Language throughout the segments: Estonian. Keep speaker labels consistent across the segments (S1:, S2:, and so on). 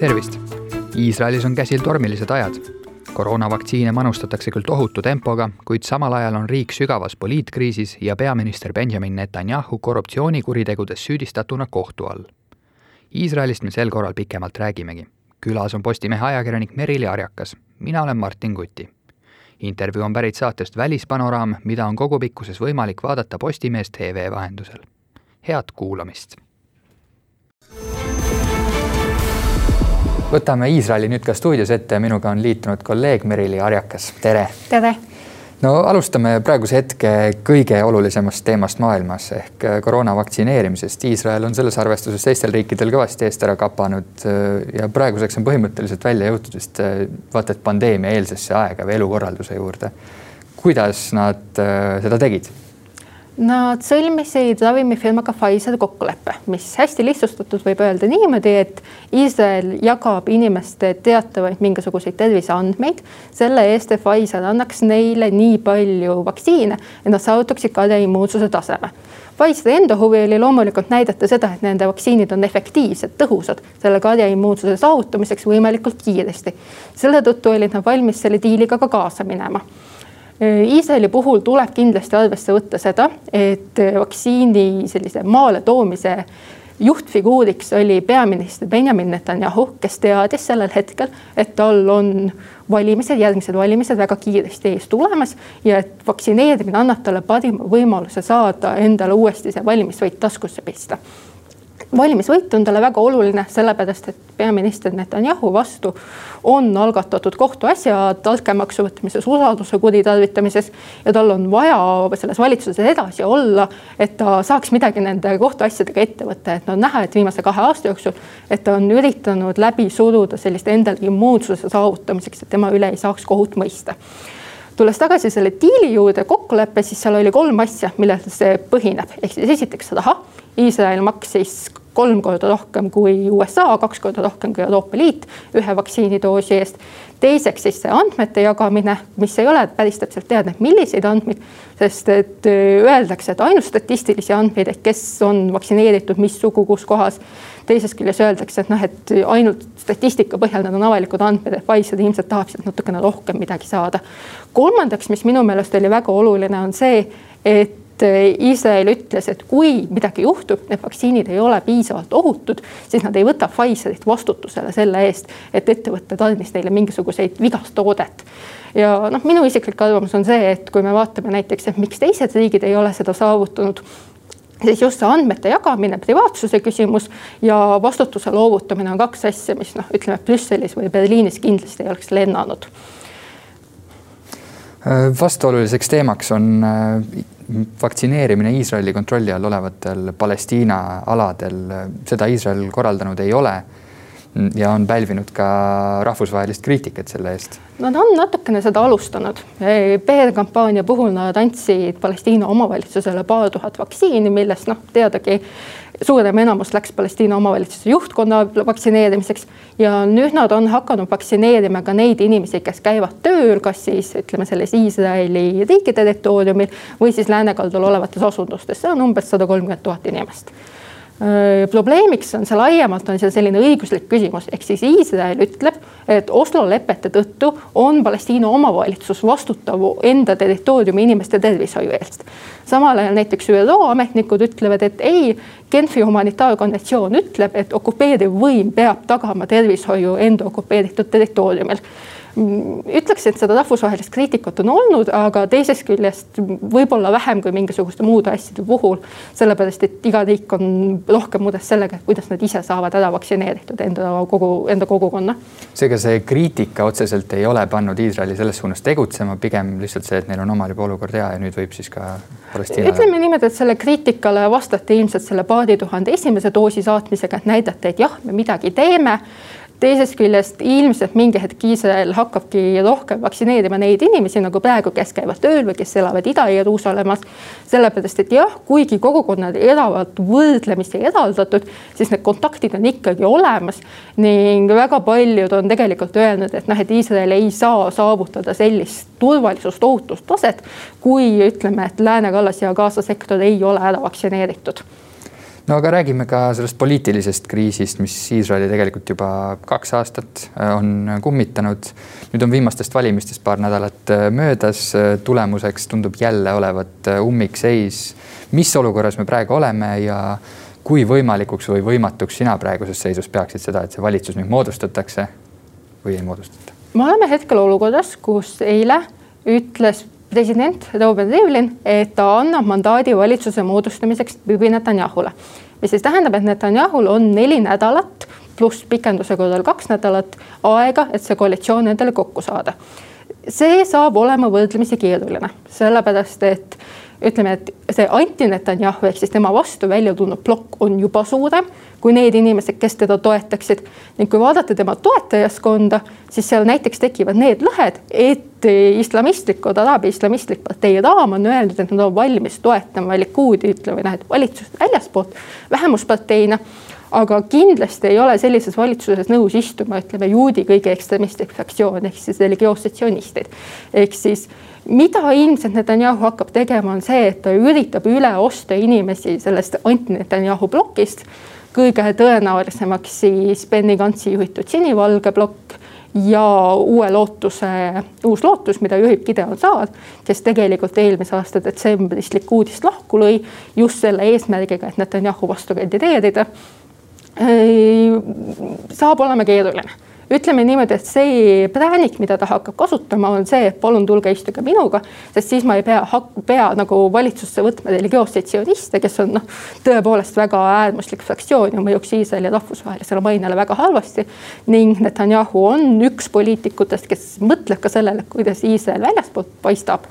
S1: tervist! Iisraelis on käsil tormilised ajad. koroonavaktsiine manustatakse küll tohutu tempoga, kuid samal ajal on riik sügavas poliitkriisis ja peaminister Benjamin Netanyahu korruptsioonikuritegudes süüdistatuna kohtu all. Iisraelist me sel korral pikemalt räägimegi. külas on Postimehe ajakirjanik Merili Arjakas, mina olen Martin Kuti. intervjuu on pärit saatest Välispanoraam, mida on kogupikkuses võimalik vaadata Postimees tv vahendusel. head kuulamist võtame Iisraeli nüüd ka stuudios ette ja minuga on liitunud kolleeg Merili Arjakas, tere.
S2: tere.
S1: no alustame praeguse hetke kõige olulisemast teemast maailmas ehk koroona vaktsineerimisest. Iisrael on selles arvestuses teistel riikidel kõvasti eest ära kapanud ja praeguseks on põhimõtteliselt välja jõutud vist vaata et pandeemia eelsesse aega või elukorralduse juurde. kuidas nad seda tegid?
S2: Nad sõlmisid ravimifirmaga Pfizer kokkuleppe, mis hästi lihtsustatud võib öelda niimoodi, et Iisrael jagab inimeste teatavaid mingisuguseid terviseandmeid selle eest, et Pfizer annaks neile nii palju vaktsiine, et nad saavutaksid karjaimmuunsuse taseme. Pfizeri enda huvi oli loomulikult näidata seda, et nende vaktsiinid on efektiivsed, tõhusad selle karjaimmuunsuse saavutamiseks võimalikult kiiresti. selle tõttu olid nad valmis selle diiliga ka kaasa minema Iisraeli puhul tuleb kindlasti arvesse võtta seda, et vaktsiini sellise maale toomise juhtfiguuriks oli peaminister Benjamin Netanyahu, kes teadis sellel hetkel, et tal on valimised, järgmised valimised väga kiiresti ees tulemas ja et vaktsineerimine annab talle parima võimaluse saada endale uuesti see valimisvõit taskusse pista valimisvõit on talle väga oluline, sellepärast et peaminister Netanyahu vastu on algatatud kohtuasjad altkäemaksu võtmises, usalduse kuritarvitamises ja tal on vaja selles valitsuses edasi olla, et ta saaks midagi nende kohtuasjadega ette võtta, et no näha, et viimase kahe aasta jooksul, et ta on üritanud läbi suruda sellist endale immuunsuse saavutamiseks, et tema üle ei saaks kohut mõista. Tulles tagasi selle diili juurde, kokkuleppe, siis seal oli kolm asja, millel see põhineb, ehk siis esiteks raha. Iisrael maksis kolm korda rohkem kui USA, kaks korda rohkem kui Euroopa Liit ühe vaktsiinidoosi eest. teiseks siis see andmete jagamine, mis ei ole päris täpselt teada, milliseid andmeid, sest et äh, öeldakse, et ainult statistilisi andmeid, et kes on vaktsineeritud, mis sugu, kus kohas. teisest küljest öeldakse, et noh, et ainult statistika põhjal need on avalikud andmed, et Pfizer ilmselt tahab sealt natukene rohkem midagi saada. kolmandaks, mis minu meelest oli väga oluline, on see, et Eh, Iisrael ütles, et kui midagi juhtub, need vaktsiinid ei ole piisavalt ohutud, siis nad ei võta Pfizerit vastutusele selle eest, et ettevõte tarnis neile mingisuguseid vigast toodet ja noh, minu isiklik arvamus on see, et kui me vaatame näiteks, et miks teised riigid ei ole seda saavutanud siis just see andmete jagamine, privaatsuse küsimus ja vastutuse loovutamine on kaks asja, mis noh, ütleme Brüsselis või Berliinis kindlasti ei oleks lennanud.
S1: vastuoluliseks teemaks on vaktsineerimine Iisraeli kontrolli all olevatel Palestiina aladel, seda Iisrael korraldanud ei ole ja on pälvinud ka rahvusvahelist kriitikat selle eest.
S2: Nad on natukene seda alustanud. PR-kampaania puhul nad andsid Palestiina omavalitsusele paar tuhat vaktsiini, millest noh, teadagi suurem enamus läks Palestiina omavalitsuse juhtkonna vaktsineerimiseks ja nüüd nad on hakanud vaktsineerima ka neid inimesi, kes käivad tööl, kas siis ütleme selles Iisraeli riigi territooriumil või siis läänekaldal olevates asundustes, see on umbes sada kolmkümmend tuhat inimest probleemiks on see laiemalt, on see selline õiguslik küsimus, ehk siis Iisrael ütleb, et Oslo lepete tõttu on Palestiina omavalitsus vastutav enda territooriumi inimeste tervishoiu eest. samal ajal näiteks ÜRO ametnikud ütlevad, et ei, Genfi humanitaarkonventsioon ütleb, et okupeeriv võim peab tagama tervishoiu enda okupeeritud territooriumil ütleks, et seda rahvusvahelist kriitikat on olnud, aga teisest küljest võib-olla vähem kui mingisuguste muude asjade puhul, sellepärast et iga riik on rohkem mures sellega, kuidas nad ise saavad ära vaktsineeritud enda kogu, enda kogukonna.
S1: seega see kriitika otseselt ei ole pannud Iisraeli selles suunas tegutsema, pigem lihtsalt see, et neil on omal juba olukord hea ja nüüd võib siis ka Palestiina.
S2: ütleme niimoodi, et selle kriitikale vastati ilmselt selle paari tuhande esimese doosi saatmisega, et näidata, et jah, me midagi teeme teisest küljest ilmselt mingi hetk Iisrael hakkabki rohkem vaktsineerima neid inimesi nagu praegu, kes käivad tööl või kes elavad Ida-Jeruusalemmas. sellepärast, et jah, kuigi kogukonnad elavad võrdlemisi eraldatud, siis need kontaktid on ikkagi olemas ning väga paljud on tegelikult öelnud, et noh, et Iisrael ei saa saavutada sellist turvalisust, ohutustaset, kui ütleme, et Lääne-Kallas ja Gaza sektor ei ole ära vaktsineeritud
S1: no aga räägime ka sellest poliitilisest kriisist, mis Iisraeli tegelikult juba kaks aastat äh, on kummitanud. nüüd on viimastest valimistest paar nädalat äh, möödas, äh, tulemuseks tundub jälle olevat ummikseis. mis olukorras me praegu oleme ja kui võimalikuks või võimatuks sina praeguses seisus peaksid seda, et see valitsus nüüd moodustatakse või ei moodustata?
S2: me oleme hetkel olukorras, kus eile ütles president Robert Rivlin, et ta annab mandaadi valitsuse moodustamiseks Bibi Netanyahule. mis siis tähendab, et Netanyahul on neli nädalat pluss pikenduse korral kaks nädalat aega, et see koalitsioon endale kokku saada. see saab olema võrdlemisi keeruline, sellepärast et ütleme, et see anti-Netanyahu ehk siis tema vastu välja tulnud plokk on juba suurem kui need inimesed, kes teda toetaksid. ning kui vaadata tema toetajaskonda, siis seal näiteks tekivad need lõhed, et islamistlikud, araabia islamistlik partei Raam on öelnud, et nad on valmis toetama Likuudi, ütleme noh, et valitsust väljaspoolt vähemusparteina aga kindlasti ei ole sellises valitsuses nõus istuma, ütleme juudi kõige ekstremistlik fraktsioon ehk siis religioossed sionistid. ehk siis mida ilmselt Netanyahu hakkab tegema, on see, et ta üritab üle osta inimesi sellest anti-Netanyahu plokist kõige tõenäolisemaks siis Benny Gantsi juhitud sinivalge plokk ja uue lootuse, uus lootus, mida juhib Gideon Saar, kes tegelikult eelmise aasta detsembris Likudist lahku lõi just selle eesmärgiga, et Netanyahu vastu kandideerida. saab olema keeruline ütleme niimoodi, et see präänik, mida ta hakkab kasutama, on see, et palun tulge istuge minuga, sest siis ma ei pea, pea nagu valitsusse võtma religioosseid sioniste, kes on noh, tõepoolest väga äärmuslik fraktsioon ja mõjuks Iisraeli rahvusvahelisele mainele väga halvasti. ning Netanyahu on üks poliitikutest, kes mõtleb ka sellele, kuidas Iisrael väljaspoolt paistab.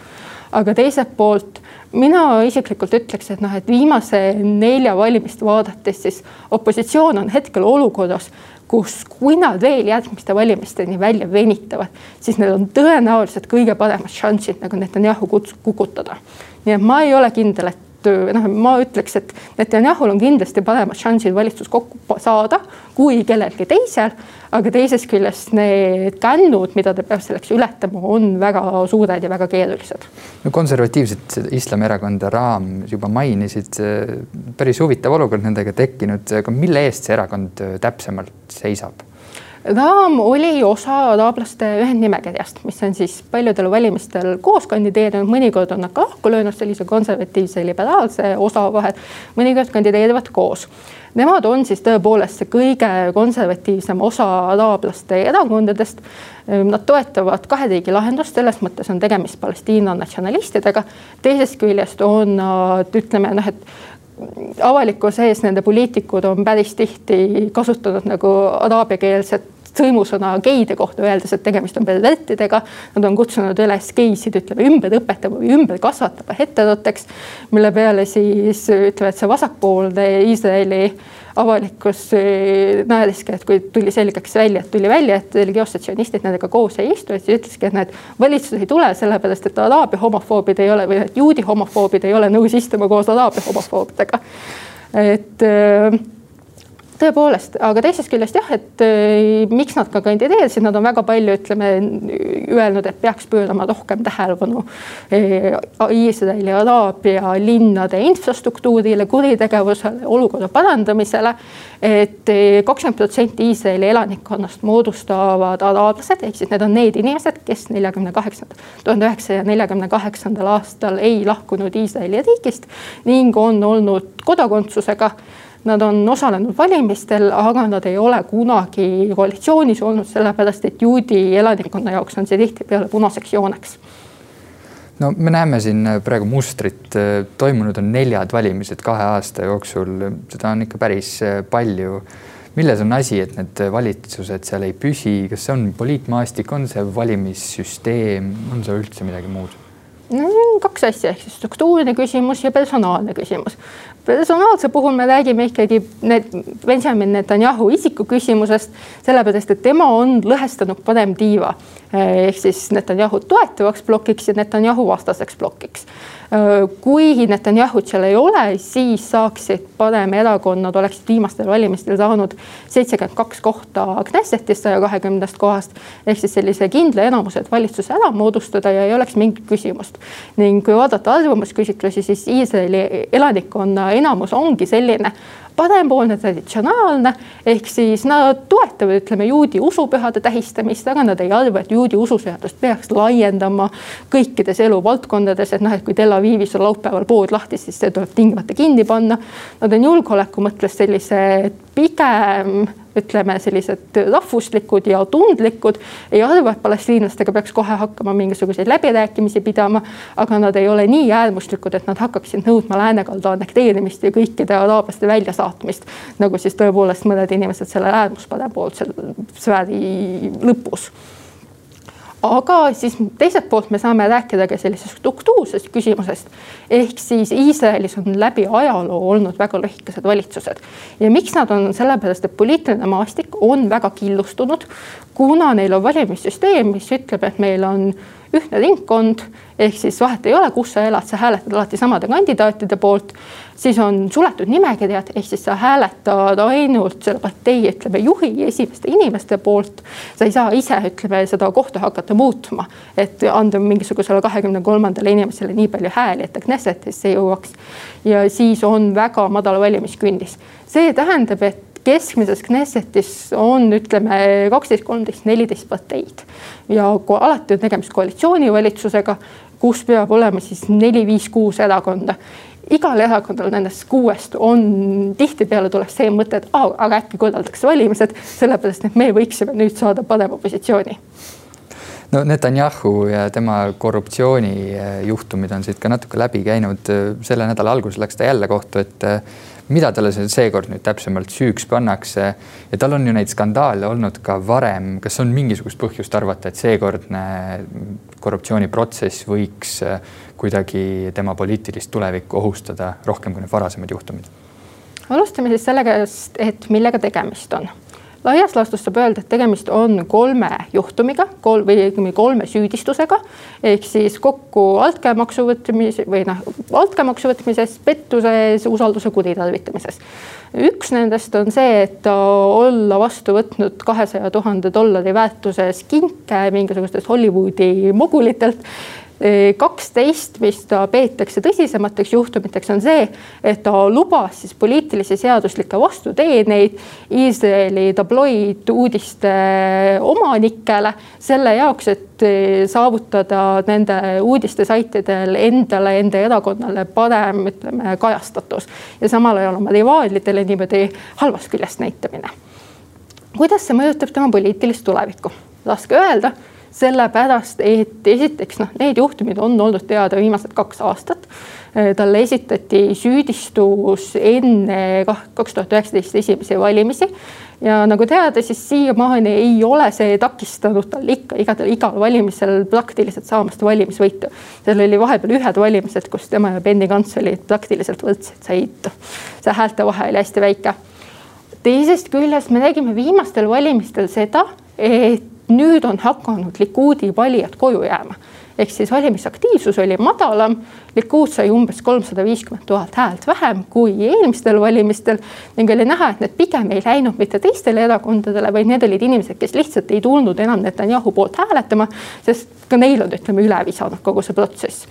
S2: aga teiselt poolt mina isiklikult ütleks, et noh, et viimase nelja valimist vaadates siis opositsioon on hetkel olukorras, kus, kui nad veel järgmiste valimisteni välja venitavad, siis neil on tõenäoliselt kõige paremad šansid nagu Netanyahu kukutada. nii et ma ei ole kindel, et noh, ma ütleks, et Netanyahul on kindlasti paremad šansid valitsus kokku saada kui kellelgi teisel. aga teisest küljest need kännud, mida ta peab selleks ületama, on väga suured ja väga keerulised.
S1: no konservatiivset islamierakonda Raam juba mainisid, päris huvitav olukord nendega tekkinud, aga mille eest see erakond täpsemalt seisab?
S2: Raam oli osa araablaste ühendnimekirjast, mis on siis paljudel valimistel koos kandideerinud, mõnikord on nad ka lahku löönud sellise konservatiivse liberaalse osa vahel, mõnikord kandideerivad koos. Nemad on siis tõepoolest see kõige konservatiivsem osa araablaste erakondadest. Nad toetavad kahe riigi lahendust, selles mõttes on tegemist Palestiina natsionalistidega. teisest küljest on nad ütleme noh, et avalikkuse ees nende poliitikud on päris tihti kasutanud nagu araabiakeelset sõimusõna geide kohta, öeldes, et tegemist on pervertidega. Nad on kutsunud üles geisid, ütleme ümber õpetama või ümber kasvatama heteroteks, mille peale siis ütleme, et see vasakpoolne Iisraeli avalikkus naeriski, et kui tuli selgeks välja, et tuli välja, et religioossed sionistid nendega koos ei istu, siis ütleski, et näed, valitsus ei tule sellepärast, et araabia homofoobid ei ole või et juudi homofoobid ei ole nõus istuma koos araabia homofoobidega. et äh, tõepoolest, aga teisest küljest jah, et äh, miks nad ka kandideerisid, nad on väga palju, ütleme, öelnud, et peaks pöörama rohkem tähelepanu äh, Iisraeli, Araabia linnade infrastruktuurile, kuritegevusele, olukorra parandamisele. Et äh, kakskümmend protsenti Iisraeli elanikkonnast moodustavad araablased, ehk siis need on need inimesed, kes neljakümne kaheksanda, tuhande üheksasaja neljakümne kaheksandal aastal ei lahkunud Iisraeli riigist ning on olnud kodakondsusega Nad on osalenud valimistel, aga nad ei ole kunagi koalitsioonis olnud, sellepärast et juudi elanikkonna jaoks on see tihtipeale punaseks jooneks
S1: no me näeme siin praegu mustrit, toimunud on neljad valimised kahe aasta jooksul, seda on ikka päris palju. milles on asi, et need valitsused seal ei püsi, kas see on poliitmaastik, on see valimissüsteem, on see üldse midagi muud?
S2: no kaks asja ehk siis struktuurne küsimus ja personaalne küsimus personaalse puhul me räägime ikkagi need Benjamin Netanyahu isiku küsimusest, sellepärast et tema on lõhestanud parem tiiva ehk siis Netanyahu toetavaks plokiks ja Netanyahu vastaseks plokiks kui Netanyahut seal ei ole, siis saaksid paremerakonnad, oleksid viimastel valimistel saanud seitsekümmend kaks kohta Knessetis saja kahekümnendast kohast. ehk siis sellise kindla enamuse, et valitsuse ära moodustada ja ei oleks mingit küsimust. ning kui vaadata arvamusküsitlusi, siis Iisraeli elanikkonna enamus ongi selline parempoolne, traditsionaalne, ehk siis nad toetavad, ütleme, juudi usupühade tähistamist, aga nad ei arva, et juudi ususeadust peaks laiendama kõikides eluvaldkondades, et noh, et kui Tel Avivis on laupäeval pood lahti, siis see tuleb tingimata kinni panna. Nad on julgeoleku mõttes sellised pigem ütleme, sellised rahvuslikud ja tundlikud, ei arva, et palestiinlastega peaks kohe hakkama mingisuguseid läbirääkimisi pidama, aga nad ei ole nii äärmuslikud, et nad hakkaksid nõudma läänekalda annekteerimist ja kõikide araablaste väljasaatmist, nagu siis tõepoolest mõned inimesed sellel äärmusparempoolsel sfääri lõpus. Aga siis teiselt poolt me saame rääkida ka sellisest struktuursest küsimusest. ehk siis Iisraelis on läbi ajaloo olnud väga lõhikesed valitsused. Ja miks nad on, sellepärast et poliitiline maastik on väga killustunud, kuna neil on valimissüsteem, mis ütleb, et meil on ühtne ringkond ehk siis vahet ei ole, kus sa elad, sa hääletad alati samade kandidaatide poolt. siis on suletud nimekirjad, ehk siis sa hääletad ainult selle partei, ütleme juhi esimeste inimeste poolt. sa ei saa ise, ütleme seda kohta hakata muutma, et anda mingisugusele kahekümne kolmandale inimesele nii palju hääli, et ta Knessetisse jõuaks. ja siis on väga madal valimiskünnis, see tähendab, et keskmises Knessetis on, ütleme kaksteist, kolmteist, neliteist parteid. Ja alati on tegemist koalitsioonivalitsusega, kus peab olema siis neli, viis, kuus erakonda. Igal erakonnal nendest kuuest on, tihtipeale tuleb see mõte, et aa, aga äkki korraldatakse valimised, sellepärast et me võiksime nüüd saada parema positsiooni.
S1: No Netanyahu ja tema korruptsioonijuhtumid on siit ka natuke läbi käinud. selle nädala alguses läks ta jälle kohtu ette mida talle seekord nüüd täpsemalt süüks pannakse. Ja tal on ju neid skandaale olnud ka varem, kas on mingisugust põhjust arvata, et seekordne korruptsiooniprotsess võiks äh, kuidagi tema poliitilist tulevikku ohustada rohkem kui need varasemad juhtumid?
S2: alustame siis sellega, et millega tegemist on laias laastus saab öelda, et tegemist on kolme juhtumiga, kolm või õigemini kolme süüdistusega ehk siis kokku altkäemaksu võtmise või noh, altkäemaksu võtmises, pettuses, usalduse kuritarvitamises. üks nendest on see, et olla vastu võtnud kahesaja tuhande dollari väärtuses kinke mingisugustest Hollywoodi mogulitelt kaksteist, mis ta peetakse tõsisemateks juhtumiteks, on see, et ta lubas siis poliitilisi seaduslikke vastuteeneid Iisraeli tabloiduudiste omanikele selle jaoks, et saavutada nende uudistesaitidel endale, enda erakonnale parem, ütleme, kajastatus ja samal ajal oma rivaalidele niimoodi halvast küljest näitamine. kuidas see mõjutab tema poliitilist tulevikku? raske öelda sellepärast, et esiteks noh, need juhtumid on olnud teada viimased kaks aastat. talle esitati süüdistus enne kaks tuhat üheksateist esimesi valimisi ja nagu teada, siis siiamaani ei ole see takistanud tal ikka igatahes igal valimisel praktiliselt saamast valimisvõitu. seal oli vahepeal ühed valimised, kus tema ja Benny Gantz olid praktiliselt võrdsed, said, see häälte vahe oli hästi väike. teisest küljest me nägime viimastel valimistel seda, et nüüd on hakanud Likudi valijad koju jääma ehk siis valimisaktiivsus oli madalam. Likud sai umbes kolmsada viiskümmend tuhat häält vähem kui eelmistel valimistel ning oli näha, et need pigem ei läinud mitte teistele erakondadele, vaid need olid inimesed, kes lihtsalt ei tulnud enam Netanyahu poolt hääletama, sest ka neil on, ütleme, üle visanud kogu see protsess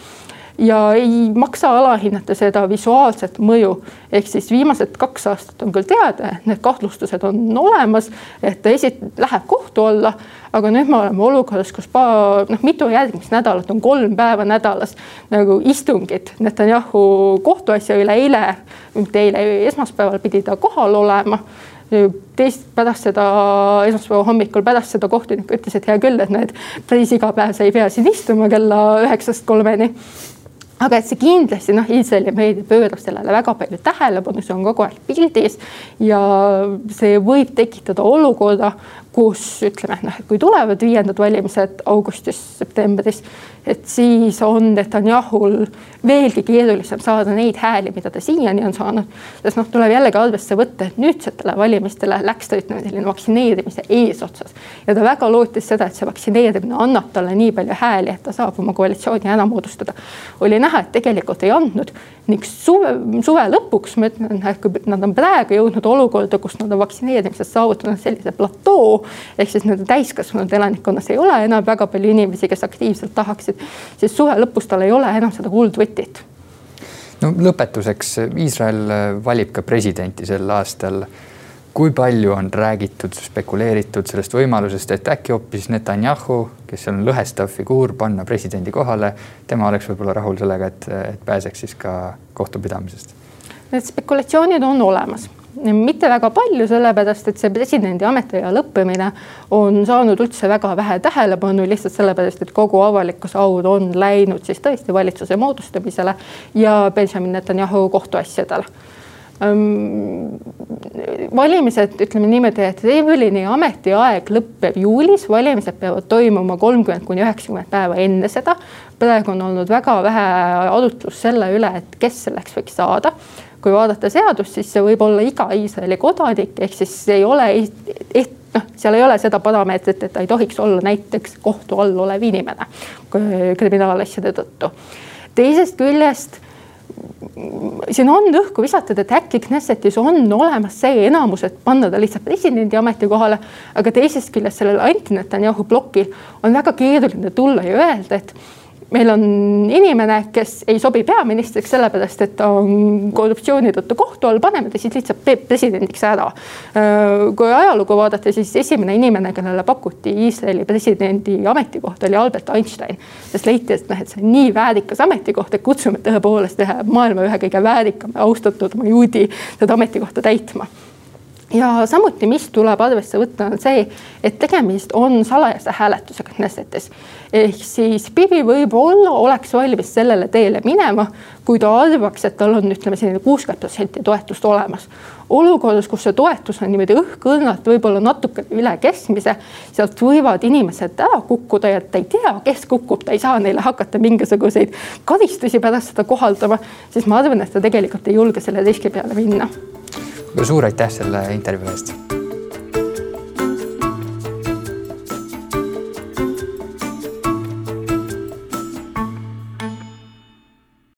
S2: ja ei maksa alahinnata seda visuaalset mõju. ehk siis viimased kaks aastat on küll teada, et need kahtlustused on olemas, et ta esi-, läheb kohtu alla, aga nüüd me oleme olukorras, kus pa-, noh, mitu järgmist nädalat on kolm päeva nädalas nagu istungid. Netanyahu kohtuasja üle, eile, mitte eile, esmaspäeval pidi ta kohal olema. Teist pärast seda esmaspäeva hommikul pärast seda kohtunik ütles, et hea küll, et need päris iga päev sa ei pea siin istuma kella üheksast kolmeni aga et see kindlasti noh, Iisraeli meedia pöörab sellele väga palju tähelepanu, see on kogu aeg pildis ja see võib tekitada olukorda, kus ütleme, noh, et kui tulevad viiendad valimised augustis-septembris, et siis on Netanyahul veelgi keerulisem saada neid hääli, mida ta siiani on saanud. sest noh, tuleb jällegi arvesse võtta, et nüüdsetele valimistele läks ta ütleme selline vaktsineerimise eesotsas ja ta väga lootis seda, et see vaktsineerimine annab talle nii palju hääli, et ta saab oma koalitsiooni ära moodustada. oli näha, et tegelikult ei andnud ning suve, suve lõpuks ma ütlen, et kui nad on praegu jõudnud olukorda, kus nad on vaktsineerimisest saavutanud sellise platoo ehk siis nende täiskasvanud elanikkonnas ei ole enam väga palju inimesi, kes aktiivselt tahaksid, siis suve lõpus tal ei ole enam seda kuldvõtit
S1: no lõpetuseks, Iisrael valib ka presidenti sel aastal. kui palju on räägitud, spekuleeritud sellest võimalusest, et äkki hoopis Netanyahu, kes on lõhestav figuur, panna presidendi kohale, tema oleks võib-olla rahul sellega, et, et pääseks siis ka kohtupidamisest?
S2: Need spekulatsioonid on olemas mitte väga palju, sellepärast et see presidendi ametiaja lõppemine on saanud üldse väga vähe tähelepanu lihtsalt sellepärast, et kogu avalikkuse aud on läinud siis tõesti valitsuse moodustamisele ja Benjamin Netanyahu kohtuasjadele valimised, ütleme niimoodi, et Evelini ametiaeg lõpeb juulis, valimised peavad toimuma kolmkümmend kuni üheksakümmend päeva enne seda. praegu on olnud väga vähe arutlust selle üle, et kes selleks võiks saada kui vaadata seadust, siis see võib olla iga Iisraeli kodanik, ehk siis ei ole noh, seal ei ole seda parameetrit, et ta ei tohiks olla näiteks kohtu all olev inimene kriminaalasjade tõttu. teisest küljest siin on õhku visatud, et äkki Knessetis on olemas see enamus, et panna ta lihtsalt presidendi ametikohale, aga teisest küljest sellel anti-Netanyahu plokil on väga keeruline tulla ja öelda, et meil on inimene, kes ei sobi peaministriks sellepärast, et ta on korruptsiooni tõttu kohtu all, paneme ta siis lihtsalt presidendiks ära. kui ajalugu vaadata, siis esimene inimene, kellele pakuti Iisraeli presidendi ametikoht oli Albert Einstein, sest leiti, et noh, et see on nii väärikas ametikoht, et kutsume tõepoolest ühe maailma ühe kõige väärikama, austatud juudi seda ametikohta täitma ja samuti, mis tuleb arvesse võtta, on see, et tegemist on salajase hääletusega Knessetis. ehk siis Bibi võib-olla oleks valmis sellele teele minema, kui ta arvaks, et tal on, ütleme selline kuuskümmend protsenti toetust olemas. olukorras, kus see toetus on niimoodi õhkõrnalt, võib-olla natuke üle keskmise, sealt võivad inimesed ära kukkuda ja ta ei tea, kes kukub, ta ei saa neile hakata mingisuguseid karistusi pärast seda kohaldama, siis ma arvan, et ta tegelikult ei julge selle riski peale minna
S1: suur aitäh selle intervjuu eest